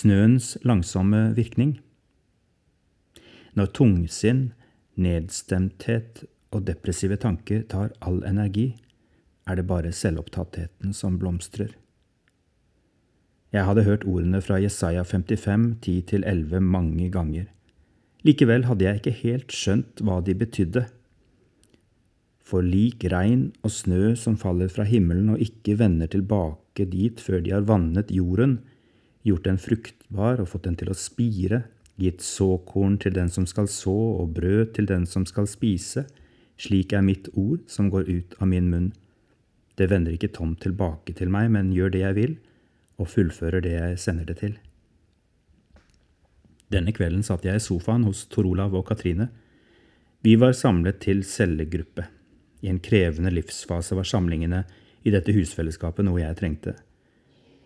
Snøens langsomme virkning. Når tungsinn, nedstemthet og depressive tanker tar all energi, er det bare selvopptattheten som blomstrer. Jeg hadde hørt ordene fra Jesaja 55, 10-11 mange ganger. Likevel hadde jeg ikke helt skjønt hva de betydde. For lik regn og snø som faller fra himmelen og ikke vender tilbake dit før de har vannet jorden, gjort den fruktbar og fått den til å spire, gitt såkorn til den som skal så og brød til den som skal spise, slik er mitt ord som går ut av min munn. Det vender ikke tomt tilbake til meg, men gjør det jeg vil, og fullfører det jeg sender det til. Denne kvelden satt jeg i sofaen hos Tor Olav og Katrine. Vi var samlet til cellegruppe. I en krevende livsfase var samlingene i dette husfellesskapet noe jeg trengte.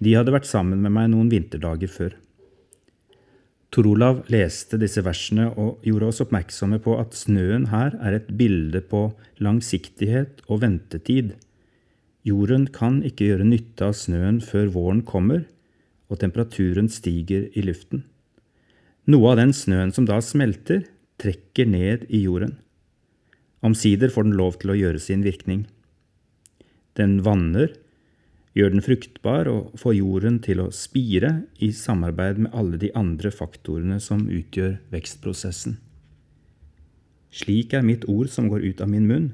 De hadde vært sammen med meg noen vinterdager før. Tor Olav leste disse versene og gjorde oss oppmerksomme på at snøen her er et bilde på langsiktighet og ventetid. Jorden kan ikke gjøre nytte av snøen før våren kommer og temperaturen stiger i luften. Noe av den snøen som da smelter, trekker ned i jorden. Omsider får den lov til å gjøre sin virkning. Den vanner gjør den fruktbar og får jorden til å spire i samarbeid med alle de andre faktorene som utgjør vekstprosessen. Slik er mitt ord som går ut av min munn.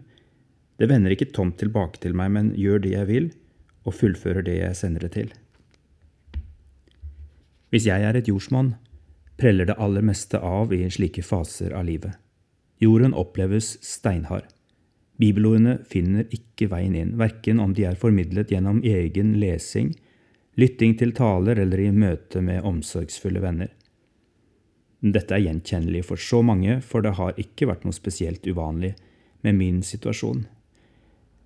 Det vender ikke tomt tilbake til meg, men gjør det jeg vil, og fullfører det jeg sender det til. Hvis jeg er et jordsmonn, preller det aller meste av i slike faser av livet. Jorden oppleves steinhard. Bibelordene finner ikke veien inn, verken om de er formidlet gjennom egen lesing, lytting til taler eller i møte med omsorgsfulle venner. Dette er gjenkjennelig for så mange, for det har ikke vært noe spesielt uvanlig med min situasjon.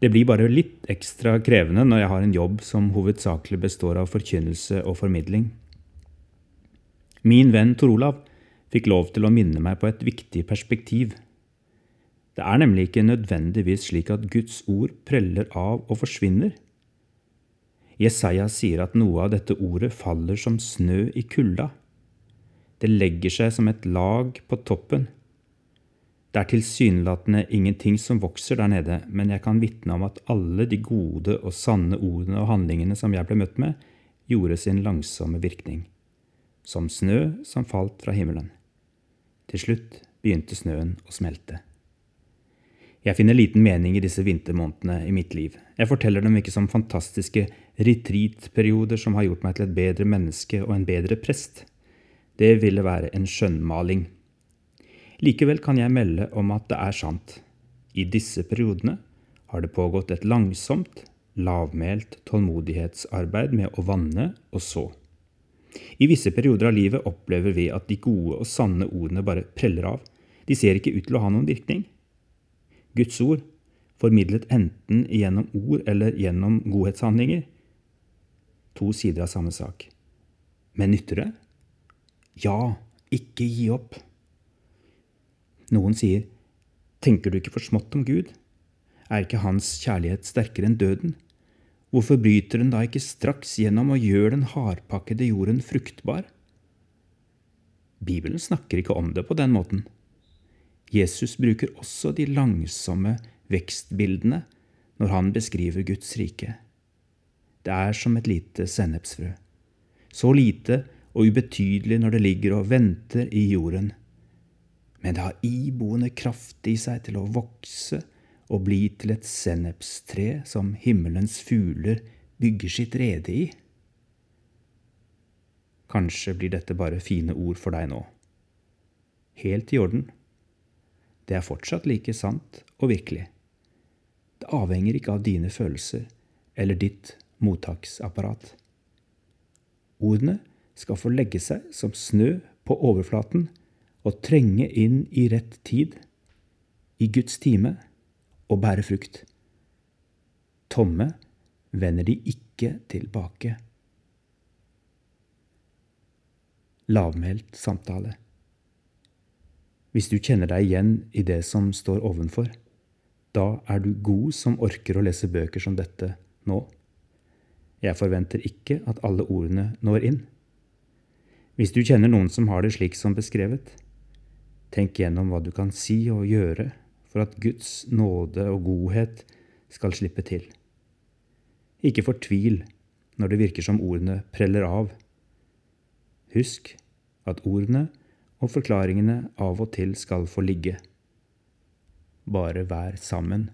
Det blir bare litt ekstra krevende når jeg har en jobb som hovedsakelig består av forkynnelse og formidling. Min venn Tor Olav fikk lov til å minne meg på et viktig perspektiv det er nemlig ikke nødvendigvis slik at Guds ord preller av og forsvinner. Jesaja sier at noe av dette ordet faller som snø i kulda. Det legger seg som et lag på toppen. Det er tilsynelatende ingenting som vokser der nede, men jeg kan vitne om at alle de gode og sanne ordene og handlingene som jeg ble møtt med, gjorde sin langsomme virkning. Som snø som falt fra himmelen. Til slutt begynte snøen å smelte. Jeg finner liten mening i disse vintermånedene i mitt liv. Jeg forteller dem ikke som fantastiske retreat-perioder som har gjort meg til et bedre menneske og en bedre prest. Det ville være en skjønnmaling. Likevel kan jeg melde om at det er sant. I disse periodene har det pågått et langsomt, lavmælt tålmodighetsarbeid med å vanne og så. I visse perioder av livet opplever vi at de gode og sanne ordene bare preller av. De ser ikke ut til å ha noen virkning. Guds ord, formidlet enten gjennom ord eller gjennom godhetshandlinger. To sider av samme sak. Men nytter det? Ja, ikke gi opp. Noen sier, tenker du ikke for smått om Gud? Er ikke Hans kjærlighet sterkere enn døden? Hvorfor bryter den da ikke straks gjennom og gjør den hardpakkede jorden fruktbar? Bibelen snakker ikke om det på den måten. Jesus bruker også de langsomme vekstbildene når han beskriver Guds rike. Det er som et lite sennepsfrø. Så lite og ubetydelig når det ligger og venter i jorden. Men det har iboende kraft i seg til å vokse og bli til et sennepstre som himmelens fugler bygger sitt rede i. Kanskje blir dette bare fine ord for deg nå. Helt i orden det er fortsatt like sant og virkelig. Det avhenger ikke av dine følelser eller ditt mottaksapparat. Ordene skal få legge seg som snø på overflaten og trenge inn i rett tid, i Guds time, og bære frukt. Tomme vender de ikke tilbake. Lavmælt samtale. Hvis du kjenner deg igjen i det som står ovenfor, da er du god som orker å lese bøker som dette nå. Jeg forventer ikke at alle ordene når inn. Hvis du kjenner noen som har det slik som beskrevet, tenk gjennom hva du kan si og gjøre for at Guds nåde og godhet skal slippe til. Ikke fortvil når det virker som ordene preller av. Husk at ordene og forklaringene av og til skal få ligge. Bare vær sammen.